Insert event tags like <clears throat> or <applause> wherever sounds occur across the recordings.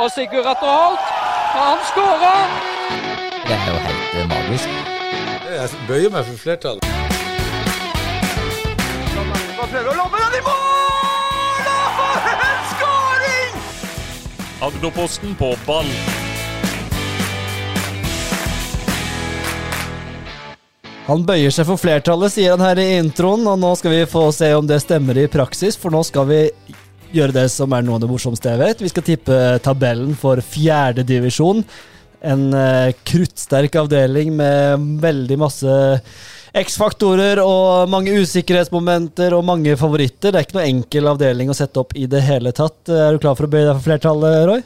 Og Sigurd Atter Holt, han skårer! Det er jo helt eh, magisk. Jeg bøyer meg for flertallet. Prøver å lobbe den i mål! Og en skåring! Agderposten på ball. Han bøyer seg for flertallet, sier han her i introen, og nå skal vi få se om det stemmer i praksis, for nå skal vi gjøre det som er noe av det morsomste jeg vet. Vi skal tippe tabellen for fjerdedivisjon. En uh, kruttsterk avdeling med veldig masse X-faktorer og mange usikkerhetsmomenter og mange favoritter. Det er ikke noe enkel avdeling å sette opp i det hele tatt. Er du klar for å bøye deg for flertallet, Roy?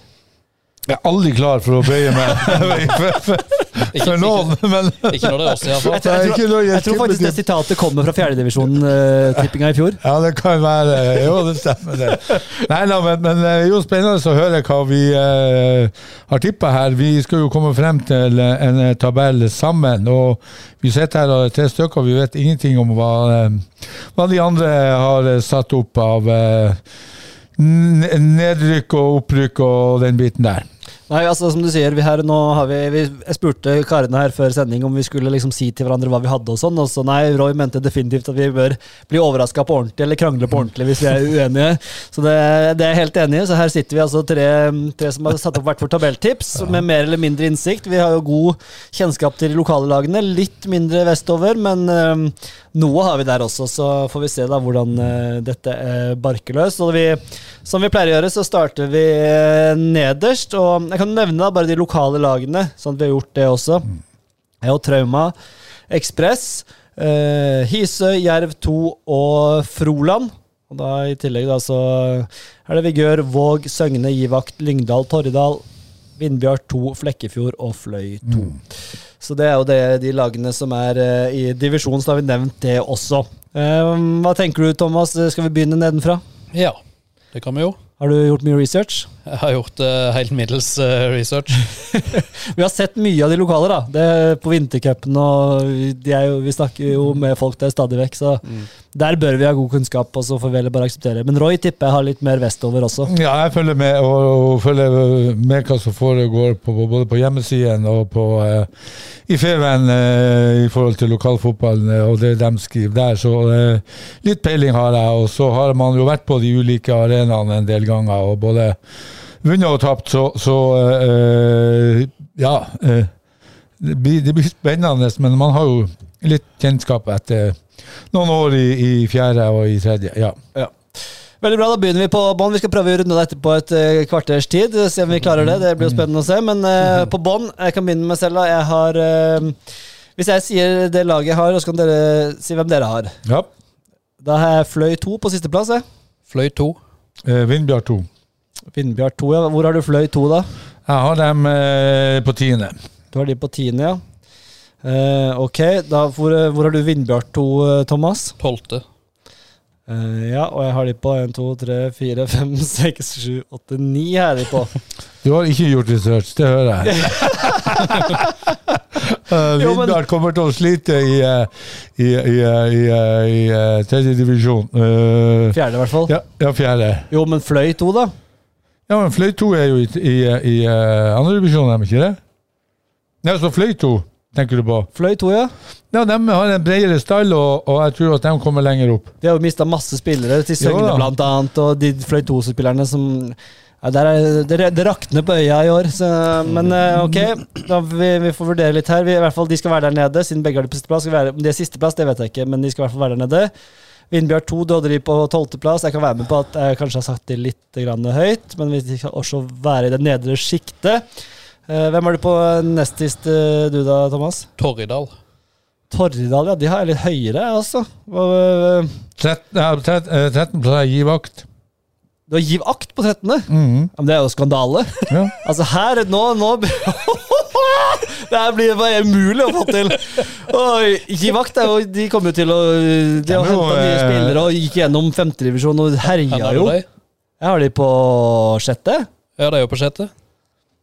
Jeg er aldri klar for å bøye meg <laughs> <laughs> for, for, for men Ikke når det er oss, iallfall. Jeg, tror- jeg, tror, jeg jeg tror faktisk det sitatet kommer fra fjerdedivisjon-tippinga i fjor. Ja, det kan være. Jo, det stemmer, det. Nei da, men, men det er jo spennende å høre hva vi eh, har tippa her. Vi skal jo komme frem til en eh, tabell sammen. Og vi sitter her og er tre stykker, og vi vet ingenting om hva, eh, hva de andre har eh, satt opp av eh, n- nedrykk og opprykk og den biten der. Nei, altså som du sier, vi her nå har vi, vi Jeg spurte karene her før sending om vi skulle liksom si til hverandre hva vi hadde og sånn, og så nei, Roy mente definitivt at vi bør bli overraska på ordentlig, eller krangle på ordentlig hvis vi er uenige. Så det, det er jeg helt enig i. Så her sitter vi altså tre, tre som har satt opp hvert vårt tabelltips, med mer eller mindre innsikt. Vi har jo god kjennskap til lokale lagene, litt mindre vestover, men øhm, noe har vi der også, så får vi se da hvordan øh, dette øh, barker løs. Og vi, som vi pleier å gjøre, så starter vi øh, nederst. og Jeg kan nevne da bare de lokale lagene, sånn at vi har gjort det også. Det Og Trauma, Ekspress, eh, Hisøy, Jerv 2 og Froland. Og da I tillegg da så er det Vigør, Våg, Søgne, Givakt, Lyngdal, Torridal, Vindbjart 2, Flekkefjord og Fløy 2. Så det er jo det, de lagene som er eh, i divisjonen, så har vi nevnt det også. Eh, hva tenker du, Thomas? Skal vi begynne nedenfra? Ja, det kan vi jo. Har du gjort mye research? Jeg har gjort uh, helt middels uh, research. <laughs> Vi har sett mye av de lokale, da. Det på vintercupen, og jo, vi snakker jo med folk der stadig vekk, så der bør vi ha god kunnskap, og så får vi bare akseptere. Men Roy tipper jeg har litt mer vestover også. Ja, jeg følger med, og, og følger med hva som foregår på, både på hjemmesiden og på, eh, i Feven eh, i forhold til lokalfotballen og det de skriver der. Så eh, litt peiling har jeg, og så har man jo vært på de ulike arenaene en del ganger og både vunnet og tapt, så, så ja. Det, blir, det blir spennende, men man har jo litt kjennskap etter noen år i, i fjerde og i tredje. ja. Veldig bra, da begynner vi på bånn. Vi skal prøve å runde dette på et eh, kvarters tid. Se om vi klarer det. Det blir jo spennende å se. Men uh, på bånn, jeg kan begynne med meg selv. da. Jeg har uh, Hvis jeg sier det laget jeg har, så kan dere si hvem dere har. ja. Da har jeg Fløy 2 på sisteplass. Fløy 2. Eh, Vindbjart 2. Vindbjart 2, ja. Hvor har du Fløy 2, da? Jeg har dem eh, på tiende. Du har de på tiende, ja. Eh, ok, da, hvor, hvor har du Vindbjart 2, eh, Thomas? Tolvte. Eh, ja, og jeg har de på 1, 2, 3, 4, 5, 6, 7, 8, 9 her er de på. <laughs> Du har ikke gjort research, det hører jeg. <laughs> uh, Vindbjart kommer til å slite i, eh, i, i, eh, i, eh, i eh, tredje divisjon. Uh, Fjerde, i hvert fall. ja, ja, fjerde. Jo, men Fløy 2, da? Ja, men Fløy 2 er jo i, i, i uh, andre divisjon, er de ikke det? Nei, så Fløy 2 tenker du på? Fløy 2, ja. Ja, de har en bredere stall, og, og jeg tror at de kommer lenger opp. De har jo mista masse spillere, til Søgne da. blant annet, og de Fløy 2-spillerne som ja, er, det, det rakner på øya i år, så, men eh, ok. Da, vi, vi får vurdere litt her. Vi, i hvert fall, De skal være der nede, siden begge har de på sisteplass. Om de er sisteplass, det vet jeg ikke, men de skal i hvert fall være der nede. Vindbjørn 2 du hadde de på tolvteplass. Jeg kan være med på at jeg kanskje har sagt de litt grann høyt, men vi skal også være i det nedre sjiktet. Eh, hvem er du på nest sist, eh, du da, Thomas? Torridal. Torridal, ja. De har jeg litt høyere, jeg også. Hva- 13, ja, 13, eh, 13 å gi vakt. Du har Giv akt på 13. Mhm. Ja, men det er jo skandale. Ja. <laughs> Altså her, nå, nå <laughs> Det her blir bare umulig å få til. Oi, Giv akt er jo De kommer jo til å De har henta nye spillere og gikk gjennom femtedivisjon og herja jo. Jeg har de på sjette. Ja, de er jo på sjette.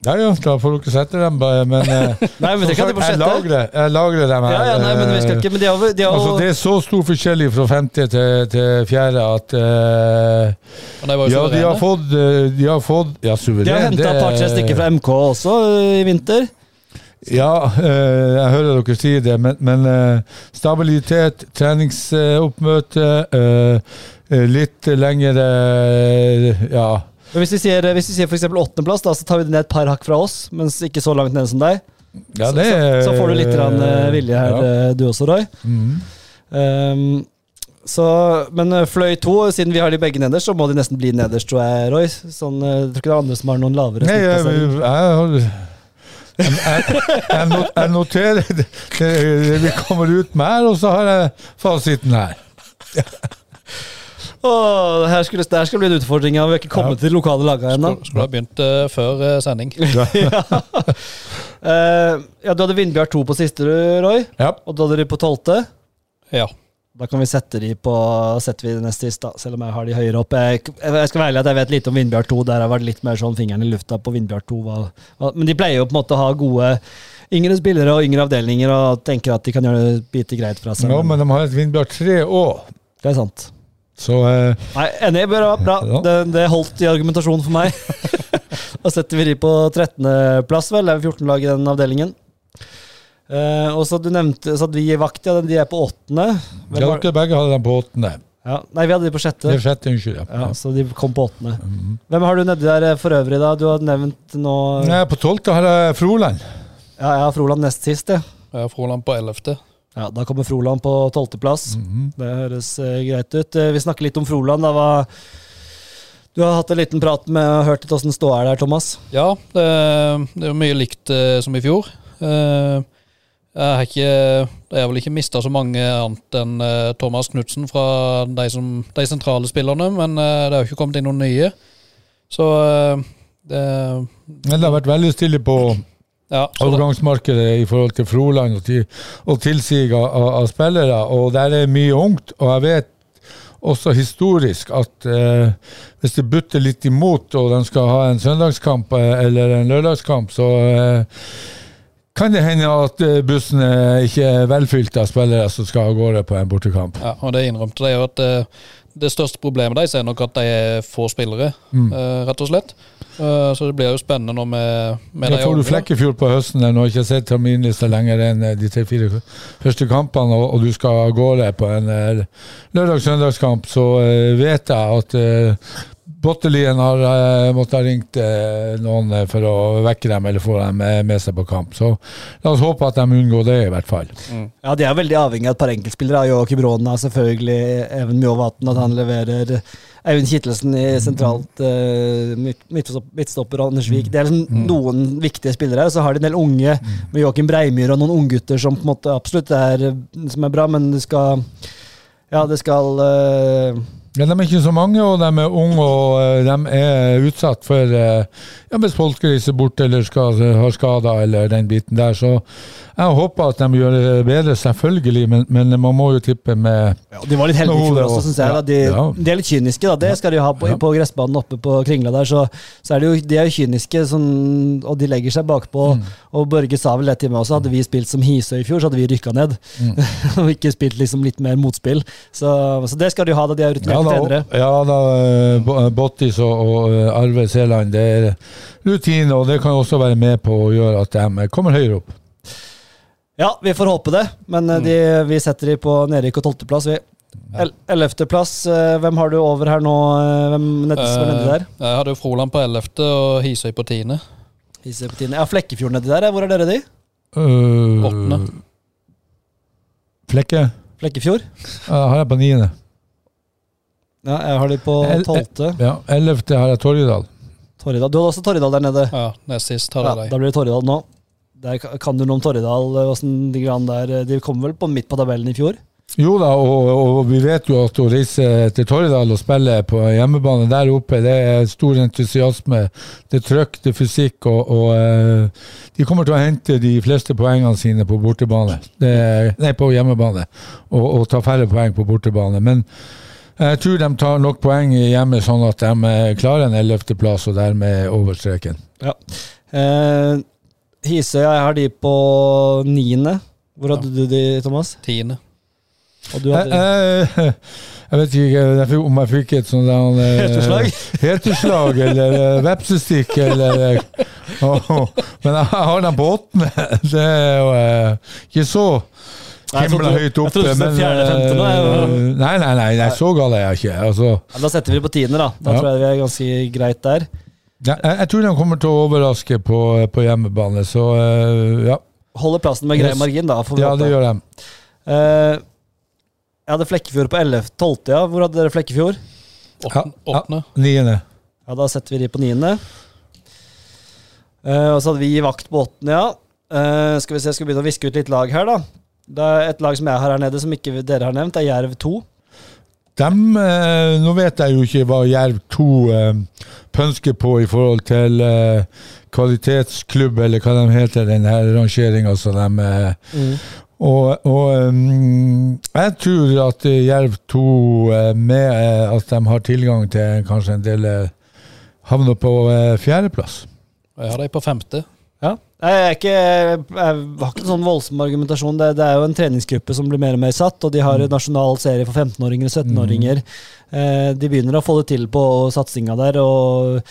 Ja, ja, da får dere sette dem, bare, men eh, <laughs> Nei, men det kan de jeg, lagrer, jeg lagrer dem her. Ja, ja, nei, men vi skal eh, ikke Men de har, de har Altså, det er så stor forskjell fra femte til, til fjerde at uh, var jo Ja, de har fått eh, De har fått Ja, suveren. de har henta et par-tre stykker fra MK også i vinter. Ja, eh, jeg hører dere si det, men, men eh, stabilitet, treningsoppmøte, eh, eh, litt lengre eh, Ja. Men hvis vi sier, hvis vi sier f.eks. åttendeplass, da, så tar vi det ned et par hakk fra oss, mens ikke så langt nede som deg. ja så, det, så, så får du litt rann, eh, vilje her, Ja. eh, du også, Roy. Mm. Um, så, men eh, fløy to, siden vi har de begge nederst, så må de nesten bli nederst, tror jeg, Roy. Sånn, jeg tror ikke det er andre som har noen lavere Nei, jeg, jeg, jeg, jeg, jeg jeg noterer <laughs> det, det vi kommer ut med her, og så har jeg fasiten her. <laughs> Åh, her skulle, det her skal bli en utfordring. Vi har ikke kommet til de lokale lagene ennå. Skulle, skulle ha begynt uh, før uh, sending. <laughs> Eh, ja, du hadde Vindbjørn 2 på siste, Roy. Ja. Og du hadde de på tolvte. Ja. Da kan vi sette de på setter vi det nest sist, da, selv om jeg har de høyere opp. Jeg, jeg skal være at jeg vet lite om Vindbjørn 2. Der har vært litt mer sånn fingeren i lufta på Vindbjørn 2. Hva, hva, men de pleier jo på en måte å ha gode yngre spillere og yngre avdelinger og tenker at de kan gjøre det bite greit fra seg. Ja, men de har et Vindbjørn 3 òg, Det er sant. Så eh, Nei, enig, bra. bra. Ja. Det, det holdt i argumentasjonen for meg. <laughs> da setter vi de på 13.-plass, vel. Det er 14 lag i den avdelingen. Eh, og så du nevnte så at vi i vakt, ja, de er på åttende. Ja, dere begge hadde dem på åttende. ja, nei, vi hadde de på sjette. Det er sjette, unnskyld. Ja. Ja, så de kom på åttende. Mhm. Hvem har du nedi der eh, for øvrig, da? Du har nevnt nå Nei, på tolvte har jeg Froland. Ja, jeg har Froland nest sist, jeg. Jeg har Froland på 11. Ja, da kommer Froland på tolvteplass. Mhm. Det høres eh, greit ut. Eh, vi snakker litt om Froland. Da. Hva, du har hatt en liten prat med og hørt litt åssen ståa er der, Thomas. Ja, det, det er jo mye likt eh, som i fjor. Eh, jeg har ikke Jeg har vel ikke mista så mange annet enn eh, Thomas Knutsen fra de, som, de sentrale spillerne, men eh, det har jo ikke kommet inn noen nye. Så det Men det har vært veldig stille på Ja, overgangsmarkedet i forhold til Froland og, til, og tilsig av, av, spillere, og der er mye ungt. Og jeg vet også historisk at eh, hvis det butter litt imot, og de skal ha en søndagskamp eh, eller en lørdagskamp, så eh, kan det hende at eh, bussen eh, ikke er velfylt av spillere som skal av gårde på en bortekamp. ja, og det innrømte de jo at det største problemet deres er nok at de er få spillere, Mm. rett og slett. Eh, så det blir jo spennende nå med, med Da får du. Flekkefjord på høsten. Nå har ikke sett terminlista lenger enn eh, de tre-fire første kampene, og, og du skal av gårde på en eh, lørdag-søndagskamp, så vet jeg at uh, Bottelien har uh, måttet ha ringt eh, noen eh, for å vekke dem eller få dem med, med seg på kamp. Så la oss håpe at de unngår det, i hvert fall. Ja, De er veldig avhengig av et par enkeltspillere. Joakim Råna, selvfølgelig. Even Mjåvatn, at han leverer. Eivind Kittelsen i sentralt uh, midtstopp, midtstopper og Anders Vik. Det er liksom noen viktige spillere her. Så har de en del unge med Joakim Breimyr og noen unggutter som på en måte absolutt er, som er bra, men det skal Ja, det skal eh, Men de er ikke så mange, og de er unge, og eh, de er utsatt for uh, ja, Hvis folk reiser bort eller skal, har skader eller den biten der. Så jeg håper at de gjør det bedre, selvfølgelig, men, men man må jo tippe med Ja, de var litt heldige i fjor også, syns jeg. De, Ja. de er litt kyniske, da. Det skal de ha på, på gressbanen oppe på Kringla der. Så, så er de jo de er jo kyniske, sånn, og de legger seg bakpå. Mm. Og Børge sa vel det til meg også, hadde vi spilt som Hisøy i fjor, så hadde vi rykka ned. Mm. <laughs> og ikke spilt liksom litt mer motspill. Så, så det skal de ha, da de er rutinerte ja, trenere. ja, da eh, Bottis og, og eh, Arve Seland, det er rutine, og det kan også være med på å gjøre at de kommer høyere opp. Ja, vi får håpe det, men eh, de, vi setter de på nedrykk og tolvteplass. vi. Ellevteplass, eh, hvem har du over her nå? eh, Hvem nedi, er nedi der? Jeg hadde jo Froland på 11. og Hisøy på 10. Hisøy på tiende. Ja, Flekkefjord nedi der. Hvor er dere de? Uh, Flekke Flekkefjord? ja, har jeg på niende. Ja, jeg har de på tolvte. Ja, Ellevte har jeg Torjedal. Torridal. Du hadde også Torridal der nede. Ja, nest sist Ja, deg. da blir det Torridal nå. Der kan du noe om Torridal? eh, de der eh, De kom vel på midt på tabellen i fjor? Jo da, og, og vi vet jo at å reise til Torridal og spille på hjemmebane der oppe, det er stor entusiasme. Det er trøkk, det er fysikk, og, og eh, de kommer til å hente de fleste poengene sine på bortebane. Det, nei, på hjemmebane, og, og ta færre poeng på bortebane. Men jeg tror de tar nok poeng hjemme, sånn at de klarer en ellevteplass og dermed over streken. Ja. Eh, Hisøy, jeg har de på niende. Hvor hadde du de, Thomas? Tiende. Og du hadde jeg, jeg vet ikke jeg fikk- om jeg fikk et sånt der, eh, Heteslag? Heteslag eller eh, vepsestikk eller oh, Men jeg har den på åttende. <laughs> Det er jo eh, ikke så himla høyt oppe. jeg trodde du fjerde, femte nå, eh, Nei, nei, nei, nei, så gal er jeg ikke. Altså, ja, Da setter vi det på tiende, da. Da Ja. tror jeg vi er ganske greit der. Ja, jeg, jeg tror de kommer til å overraske på, på hjemmebane, så uh, ja. Holder plassen med grei Yes. margin, da. ja, det gjør de. Uh, jeg hadde Flekkefjord på 11. 12. Ja. Hvor hadde dere Flekkefjord? Ja, Åttende. ja, niende. Ja, Da setter vi de på niende. Uh, og så hadde vi vakt på åttende, ja. Uh, skal vi se, skal vi begynne å viske ut litt lag her, da. Det er et lag som jeg har her nede, som ikke dere har nevnt, det er Jerv 2. Dem, eh, nå vet jeg jo ikke hva Jerv 2 eh, pønsker på i forhold til eh, kvalitetsklubb, eller hva de heter, den her rangeringa som de mm. Og, og um, jeg tror at Jerv 2, eh, med at de har tilgang til kanskje en del havner på fjerdeplass. Jeg har de på femte. Ja. Jeg, er ikke, jeg har ikke en sånn voldsom argumentasjon. Det, det er jo en treningsgruppe som blir mer og mer satt, og de har en nasjonal serie for 15-åringer og 17-åringer. Eh, de begynner å få det til på satsinga der. og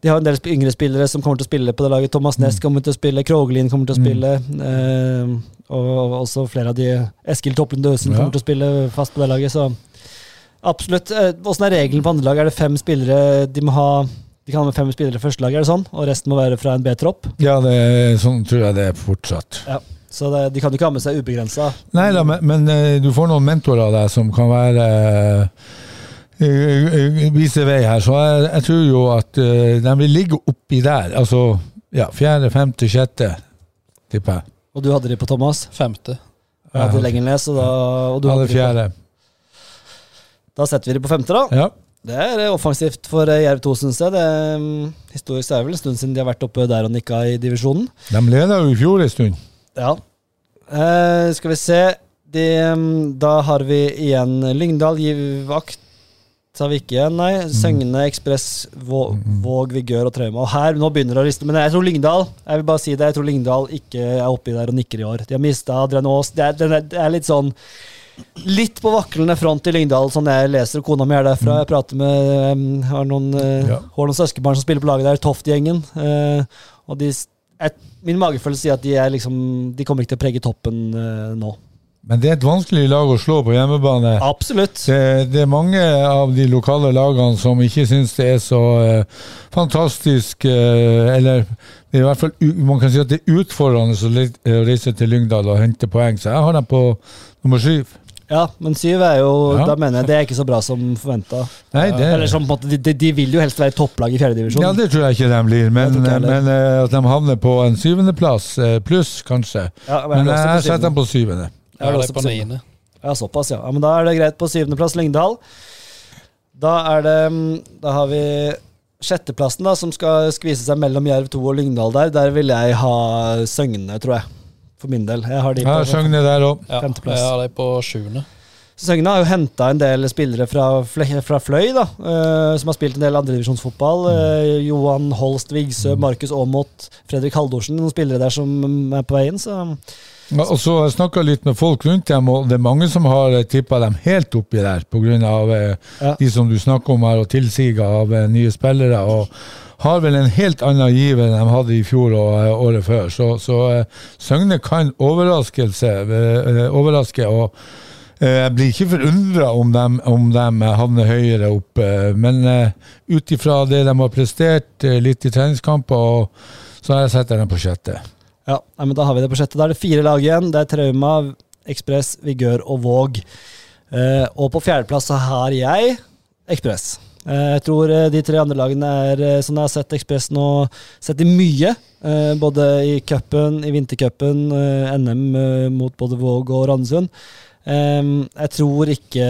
de har en del yngre spillere som kommer til å spille på det laget. Thomas Næss kommer til å spille, Krogelin kommer til å spille. Eh, og også flere av de Eskil Topplund Døsen Ja. kommer til å spille fast på det laget. Så absolutt. Eh, Åssen er regelen på andre lag? Er det fem spillere de må ha? De kan ha med fem spillere i første lag, er det sånn? Og resten må være fra en B-tropp? Ja, det, er- sånn tror jeg det er fortsatt. Ja. Så det, de kan jo ikke ha med seg ubegrensa. Nei da, men, men eh, du får noen mentorer av deg som kan være eh, eh, Vise vei her. Så jeg, jeg tror jo at de vil ligge oppi der. Altså ja, fjerde, femte, sjette, tipper jeg. Og du hadde de på Thomas. Femte. Jeg hadde lenger ned, så da Og du hadde det fjerde. da setter vi de på femte, da. Ja. Det er eh, offensivt for eh, Jerv 2, syns jeg. Det, mm, historisk er det vel en stund siden de har vært oppe der og nikka i divisjonen. De leda jo i fjor en stund. Ja. Uh, skal vi se de, um, Da har vi igjen Lyngdal, Giv Vakt. Har vi ikke igjen, nei. Søgne, Ekspress, Vå- Våg, Vigør og Trauma. Og her, nå begynner det å riste. Men jeg tror Lyngdal jeg vil bare si det, jeg tror Lyngdal ikke er oppi der og nikker i år. De har mista Adrian Aas. Det det det er litt sånn Litt på vaklende front i Lyngdal, sånn jeg leser. og Kona mi er derfra. Jeg prater med um, har noen, uh, Ja. har noen søskenbarn som spiller på laget der, Toft-gjengen. Uh, og de, et, min magefølelse sier at de, er liksom, de kommer ikke til å prege toppen uh, nå. Men det er et vanskelig lag å slå på hjemmebane. Absolutt. Det, det er mange av de lokale lagene som ikke syns det er så eh, fantastisk eh, Eller det er i hvert fall man kan si at det er utfordrende å li- å reise til Lyngdal og hente poeng. Så jeg har dem på nummer syv. Ja, men syv er jo Ja. Da mener jeg det er ikke så bra som forventa. Eller som på en måte, de, de, vil jo helst være topplag i fjerdedivisjon. Ja, det tror jeg ikke de blir, men, men eh, at de havner på en syvendeplass eh, pluss, kanskje. Ja, Men jeg men jeg setter dem på syvende. Jeg har det også på niende. Ja, såpass, ja. ja. Men da er det greit på syvendeplass Lyngdal. Da er det mm, Da har vi sjetteplassen, da, som skal skvise seg mellom Jerv 2 og Lyngdal der. Der vil jeg ha Søgne, tror jeg. For min del. Jeg har de på ja, Søgne der òg. Ja, jeg har de på sjuende. Søgne har jo henta en del spillere fra, fra Fløy, da, uh, som har spilt en del andredivisjonsfotball. Uh, Johan Holst Vigsø, Markus Aamodt, Fredrik Haldorsen. Noen spillere der som er på veien. Så Og så har jeg snakka litt med folk rundt dem, og det er mange som har tippa dem helt oppi der pga. Eh, Ja. de som du snakker om her, og tilsiget av eh, nye spillere. og har vel en helt annen giv enn de hadde i fjor og eh, året før. Så, så eh, Søgne kan eh, eh, overraske. og eh, jeg blir ikke forundra om, om de havner høyere opp, eh, men ut ifra det de har prestert eh, litt i treningskamper, så har jeg sett dem på sjette. Ja, nei, men da har vi det på sjette. Da er det fire lag igjen. Det er Trauma, Ekspress, Vigør og Våg. Eh, og på fjerdeplass så har jeg Ekspress. Eh, jeg tror eh, de tre andre lagene er, sånn jeg har sett Ekspress nå, sett i mye. eh, både i cupen, i vintercupen, eh, NM mot både Våg og Randesund. Jeg tror ikke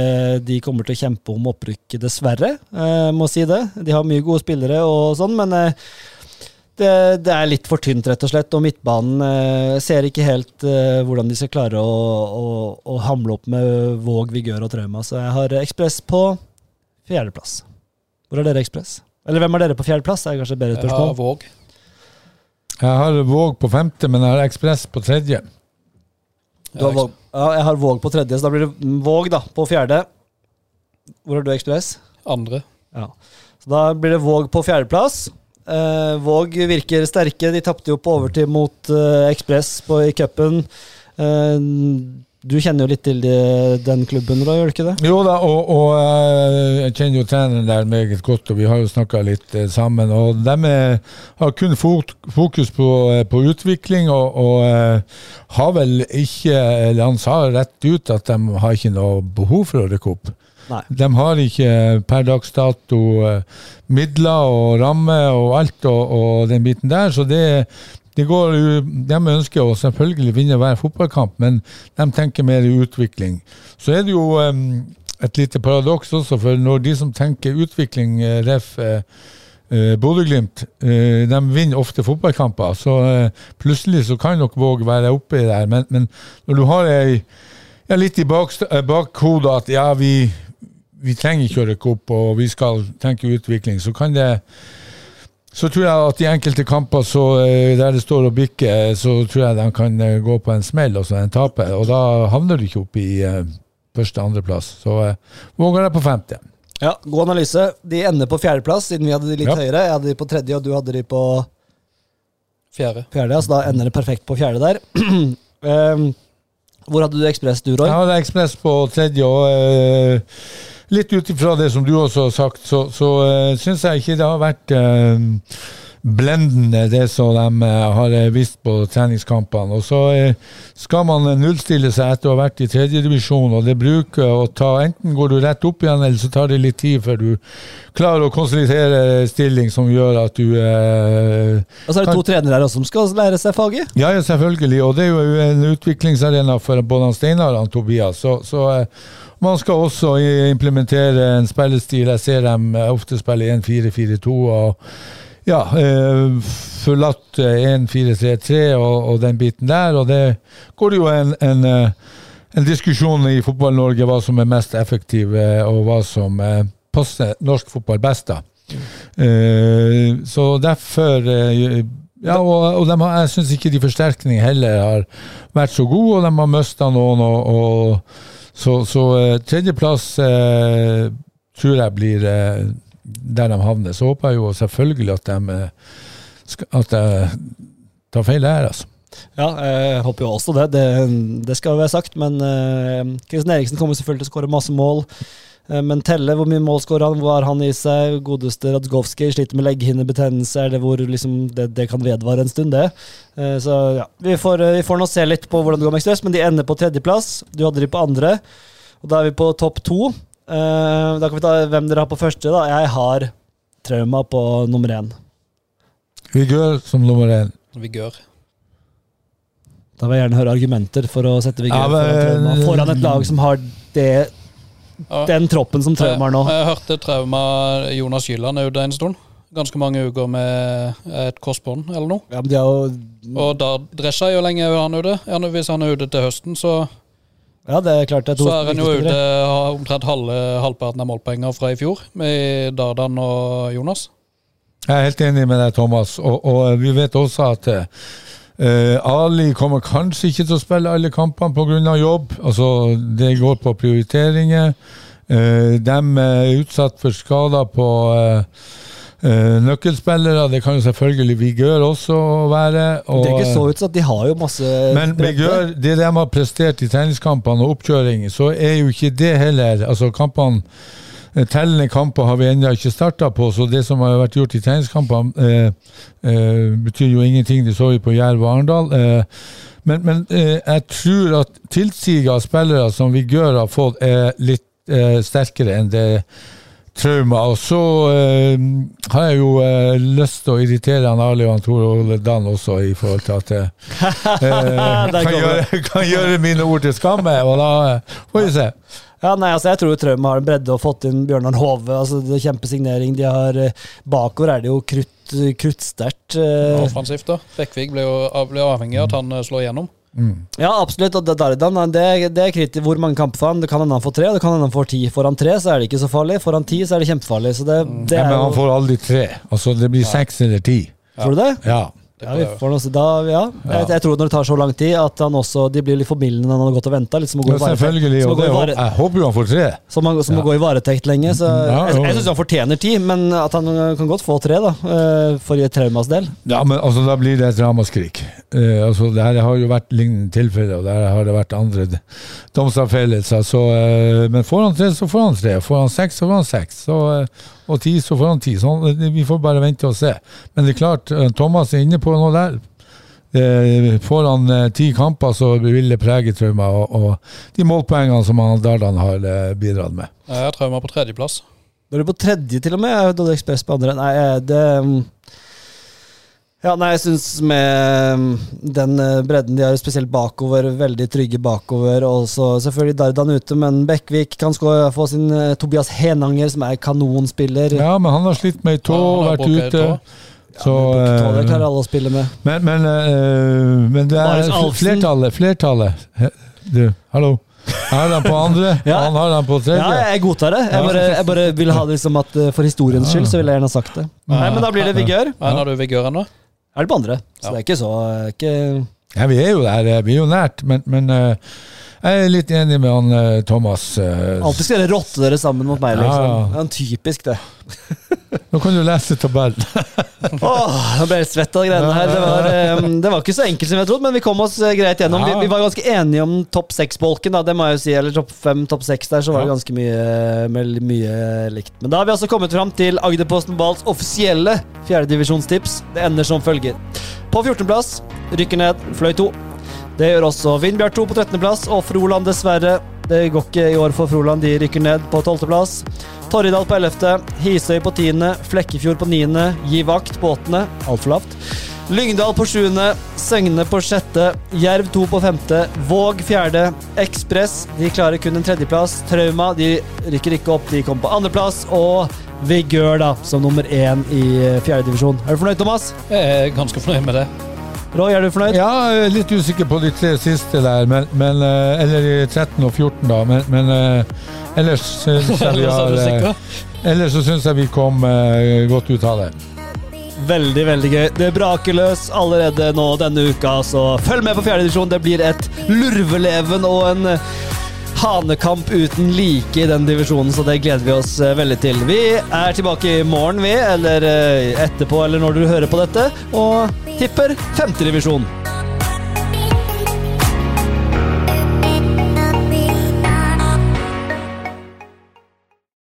de kommer til å kjempe om opprykket, dessverre. må si det. De har mye gode spillere og sånn, men det, det er litt for tynt, rett og slett. Og midtbanen eh, ser ikke helt eh, hvordan de skal klare å, å, å hamle opp med Våg, Vigør og Trauma. Så jeg har Ekspress på fjerdeplass. Hvor er dere Ekspress? Eller hvem er dere på fjerdeplass? Det er kanskje et bedre Jeg har. Våg. Jeg har Våg på femte, men jeg har Ekspress på tredje. Du har Våg. Ja, jeg har Våg på tredje, så da blir det Våg da, på fjerde. Hvor har du Ekspress? Andre. Ja. Så da blir det Våg på fjerdeplass. Eh, Våg virker sterke. De tapte jo på overtid mot uh, Ekspress i cupen. Uh, du kjenner jo litt til de, den klubben, da, gjør du ikke det? Jo da, og, og jeg kjenner jo treneren der meget godt, og vi har jo snakka litt sammen. Og de har kun fokus på, på utvikling, og, og har vel ikke Eller han sa rett ut at de har ikke noe behov for å rykke opp. Nei. De har ikke per dags dato eh, midler og rammer og alt og, og den biten der, så det, det går De ønsker å selvfølgelig vinne hver fotballkamp, men de tenker mer i utvikling. Så er det jo um, et lite paradoks også, for når de som tenker utvikling, eh, ref. eh, Bodø-Glimt de vinner ofte fotballkamper, så plutselig så kan nok Våg være oppi der. Men, men når du har ei, ja, litt i bakhodet bak at ja, vi, vi trenger ikke å rykke opp, og vi skal tenke utvikling, så kan det så tror jeg at i enkelte kamper så, eh, der det står og bikker, så tror jeg de kan eh, gå på en smell og så en taper. Og da havner du ikke opp i eh, første-andreplass. Så eh, våger jeg på femte. Ja, God analyse. De ender på fjerdeplass, siden vi hadde de litt Ja. høyere. Jeg hadde de på tredje, og du hadde de på Fjerde. fjerde. Så da ender det perfekt på fjerde der. um, <clears throat> hvor hadde du Ekspress, du, Roy? Jeg hadde Ekspress på tredje, og eh, litt ut ifra det som du også har sagt, så, så uh, syns jeg ikke det har vært uh, blendende, det som de eh, har eh, vist på treningskampene. Og så eh, skal man eh, nullstille seg etter å ha vært i tredjedivisjon, og det bruker å ta Enten går du rett opp igjen, eller så tar det litt tid før du klarer å konsolidere stilling som gjør at du eh, Og så er det to trenere som skal lære seg faget. ja, ja, selvfølgelig. Og det er jo en utviklingsarena for både Steinar og Tobias. Så, så eh, man skal også implementere en spillestil. Jeg ser dem eh, ofte spille 1-4-4-2 og ja, eh, forlatt eh, 1-4-3-3 og, og den biten der. Og det går jo en, en, eh, en diskusjon i Fotball-Norge hva som er mest effektiv, eh, og hva som eh, passer norsk fotball best. da. Eh, så derfor eh, ja, og, og de har, jeg syns ikke de forsterkningene heller har vært så gode, og de har mista noen. Og, og, så så eh, tredjeplass eh, tror jeg blir eh, der de havner. Så håper jeg jo selvfølgelig at de at jeg tar feil her, altså. Ja, jeg håper jo også det. Det, det skal være sagt. Men Kristian Eriksen kommer selvfølgelig til å skåre masse mål. Eh, men telle hvor mye mål skårer han, hvor har han i seg? Godeste Radzgowski sliter med legghinnebetennelse, eller hvor liksom det, det kan vedvare en stund, det. Eh, så ja, vi får, eh, vi får nå se litt på hvordan det går med Ekspress, men de ender på tredjeplass. Du hadde de på andre, og da er vi på topp to. Eh, da kan vi ta hvem dere har på første. da. Jeg har Trauma på nummer én. Vigør som nummer én. Vigør. Da vil jeg gjerne høre argumenter for å sette Vigør Ja, men- foran et lag som har det. Den troppen som Trauma har nå. Jeg, jeg hørte trauma Jonas Gylland er ute en stund. Ganske mange uker med et korsbånd eller noe. Ja, men de er jo Og da Dresja, hvor lenge er han ute? Hvis han er ute til høsten, så, Ja, det er klart det er så er han jo ute omtrent halve, halvparten av målpenger fra i fjor, med Dardan og Jonas. Jeg er helt enig med deg, Thomas. Og, og vi vet også at eh, Ali kommer kanskje ikke til å spille alle kampene pga. jobb. Altså, det går på prioriteringer. Eh, de er utsatt for skader på eh, eh, nøkkelspillere. Det kan jo selvfølgelig Vigør også være. Og, Det er ikke så ut som at de har jo masse men. Vigør, det de har prestert i treningskampene og oppkjøring, så er jo ikke det heller Altså kampene Tellende kamper har vi ennå ikke starta på, så det som har vært gjort i treningskampene, eh, eh, betyr jo ingenting. Det så vi på Jerv og Arendal. Eh, men men eh, jeg tror at tilsiget av spillere som vi Vigør har fått, er litt eh, sterkere enn det trauma. Og så eh, har jeg jo eh, lyst til å irritere han Ali og han Tor Ole Dan også, i forhold til at jeg eh, <laughs> kan, gjøre, kan gjøre mine ord til skamme. Og da eh, får vi se. Ja, nei, altså Jeg tror Trauma har en bredde og fått inn Bjørnar Hove. altså det er Kjempesignering. De har eh, Bakover er det jo krutt, kruttsterkt. eh, Offensivt, da. Bekkvig blir jo ble avhengig av at han eh, slår igjennom. Ja, absolutt. Og Dardan det, det er kritisk hvor mange kamper får han. Det kan hende han får tre, og det kan hende han får ti. Får han tre, så er det ikke så farlig. Får han ti, så er det kjempefarlig. Så det, det Ja, er men han får aldri tre. Altså Det blir seks eller ti. Tror du det? Ja. Ja, vi får også, da, ja. Jeg, jeg tror når det tar så lang tid, at han også, de blir litt formildende når han har gått og venta. Å Ja, selvfølgelig. Og det, vare- jeg håper jo han får tre. som, han- som Ja. å gå i varetekt lenge. Så Ja, jeg, jeg syns han fortjener ti, men at han kan godt få tre, da. eh, For i et traumas del. Ja, men altså, da blir det et ramaskrik. Uh, altså, det her har jo vært lignende tilfeller, og der har det vært andre d- Uh, eh, men får han tre, så får han tre. Får han seks, så får han seks. Så, eh, og ti, så får han ti. Sånn, vi får bare vente og se. Men det er klart, eh, Thomas er inne på noe der. Eh, får han eh, ti kamper, så vil det prege Trauma og, og de målpoengene som Dardan har bidratt med. Jeg har trauma på tredjeplass. Da er du på tredje, til og med. Jeg Dodde Ekspress på andre. Nei, det mm, Ja, nei, jeg syns med mm, den eh, bredden de har, spesielt bakover, veldig trygge bakover, og så selvfølgelig Dardan ute, men Bekkvik kan skåre, få sin eh, Tobias Henanger, som er kanonspiller. Ja, men han har slitt med ei tå, har vært ute. Så, Ja, men det eh, klarer alle å spille med. Men, men, eh, men det er flertallet. Flertallet. Du, hallo. Jeg har den på andre, <laughs> Ja. han har den på tredje. Ja, jeg godtar det. Jeg bare, jeg bare vil ha det liksom at for historiens skyld, så ville jeg gjerne ha sagt det. Nei, men da blir det Vigør. Ja, har du Vigør ennå? Er det på andre? Så Ja. det er ikke så ikke Ja, vi er jo der, eh, vi er jo nært, men, men eh, jeg er litt enig med han eh, Thomas. eh, Alltid skal dere rotte dere sammen mot meg, Ja, liksom. ja. Det er en typisk, det. <laughs> Nå kan du lese tabellen. <laughs> Åh, nå ble jeg svett av greiene her. Det var, eh, det var ikke så enkelt som jeg trodde, men vi kom oss eh, greit gjennom. Vi, Ja. vi var ganske enige om topp seks-bolken, da, det må jeg jo si. Eller topp fem, topp seks der, så var det Ja. ganske mye, mye likt. Men da har vi altså kommet fram til Agderposten Balls offisielle fjerdedivisjonstips. Det ender som følger. På 14.-plass rykker ned Fløy 2. Det gjør også Vindbjart 2 på 13.-plass, og Froland dessverre. Det går ikke i år for Froland, de rykker ned på 12.-plass. Torridal på 11., Hisøy på 10., Flekkefjord på 9., Gi vakt på 8., altfor lavt. Lyngdal på 7., Søgne på 6., Jerv 2 på 5., Våg 4., Ekspress de klarer kun en tredjeplass. Trauma de rykker ikke opp, de kommer på andreplass. Og Vigør da, som nummer én i fjerdedivisjon. Er du fornøyd, Thomas? Jeg er ganske fornøyd med det. Roy, er du fornøyd? Ja, jeg er litt usikker på de tre siste der, men, men, eh, eller i 13 og 14, da. Men, men eh, ellers <laughs> syns jeg vi har eh? Ellers så syns jeg vi kom godt ut av det. Veldig, veldig gøy. Det braker løs allerede nå denne uka, så følg med på fjerdedivisjon. Det blir et lurveleven og en hanekamp uten like i den divisjonen, så det gleder vi oss eh, veldig til. Vi er tilbake i morgen, vi, eller eh, etterpå, eller når du hører på dette, og tipper femtedivisjon.